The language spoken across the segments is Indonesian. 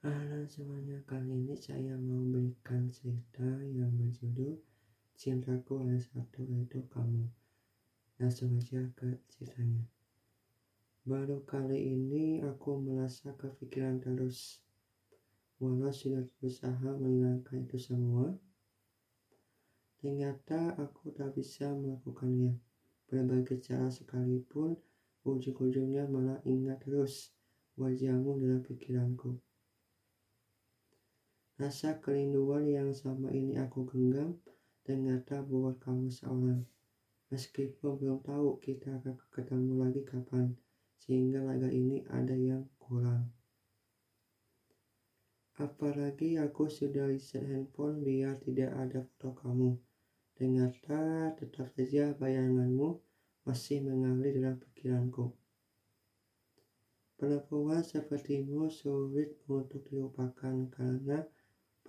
Halo semuanya, kali ini saya mau berikan cerita yang berjudul Cintaku hanya satu yaitu kamu. Langsung aja ke ceritanya. Baru kali ini aku merasa kepikiran terus. Walau sudah berusaha menghilangkan itu semua, ternyata aku tak bisa melakukannya. Berbagai cara sekalipun, ujung-ujungnya malah ingat terus wajahmu dalam pikiranku. Rasa kerinduan yang sama ini aku genggam ternyata buat kamu seorang. Meskipun belum tahu kita akan ketemu lagi kapan, sehingga laga ini ada yang kurang. Apalagi aku sudah reset handphone biar tidak ada foto kamu. Ternyata tetap saja bayanganmu masih mengalir dalam pikiranku. Perempuan sepertimu sulit untuk dilupakan karena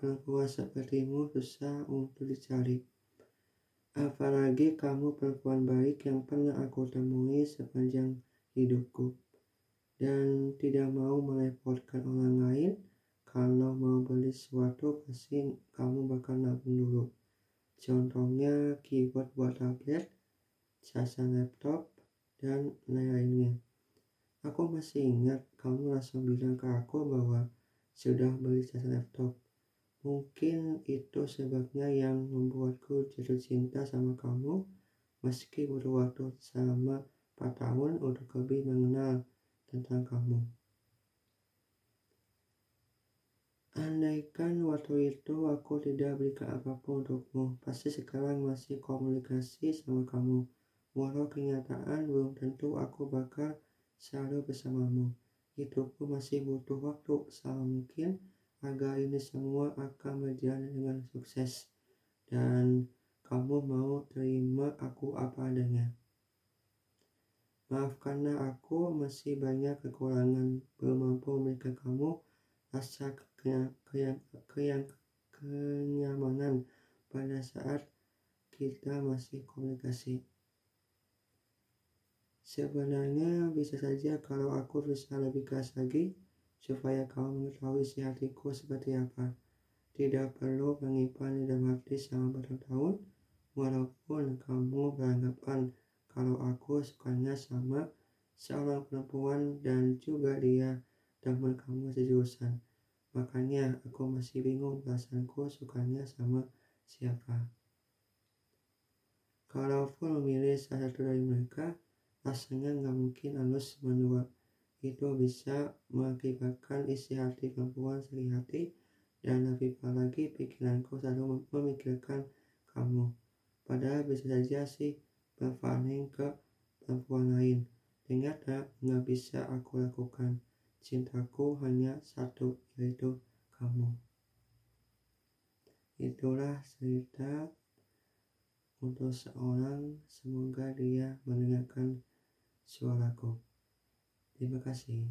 perempuan sepertimu susah untuk dicari. Apalagi kamu perempuan baik yang pernah aku temui sepanjang hidupku. Dan tidak mau merepotkan orang lain, kalau mau beli sesuatu pasti kamu bakal nabung dulu. Contohnya keyboard buat tablet, casan laptop, dan lain-lainnya. Aku masih ingat kamu langsung bilang ke aku bahwa sudah beli jas laptop. Mungkin itu sebabnya yang membuatku jatuh cinta sama kamu meski butuh waktu selama 4 tahun untuk lebih mengenal tentang kamu. Andaikan waktu itu aku tidak berikan apa pun untukmu, pasti sekarang masih komunikasi sama kamu. Walau kenyataan belum tentu aku bakal selalu bersamamu. Hidupku masih butuh waktu selama mungkin agar ini semua akan berjalan dengan sukses dan kamu mau terima aku apa adanya. Maaf karena aku masih banyak kekurangan belum mampu memberikan kamu rasa kenyamanan pada saat kita masih komunikasi. Sebenarnya bisa saja kalau aku berusaha lebih keras lagi supaya kamu mengetahui isi hatiku seperti apa. Tidak perlu menyimpan dalam hati selama bertahun-tahun, walaupun kamu beranggapan kalau aku sukanya sama seorang perempuan dan juga dia teman kamu sejurusan. Makanya aku masih bingung perasaanku sukanya sama siapa. Kalaupun memilih salah satu dari mereka, rasanya nggak mungkin halus menua. Itu bisa mengakibatkan isi hati perempuan sakit hati dan lebih lagi pikiranku selalu memikirkan kamu. Padahal bisa saja sih berpaling ke perempuan lain. Ternyata nggak bisa aku lakukan. Cintaku hanya satu, yaitu kamu. Itulah cerita untuk seorang, semoga dia mendengarkan suaraku. Terima kasih.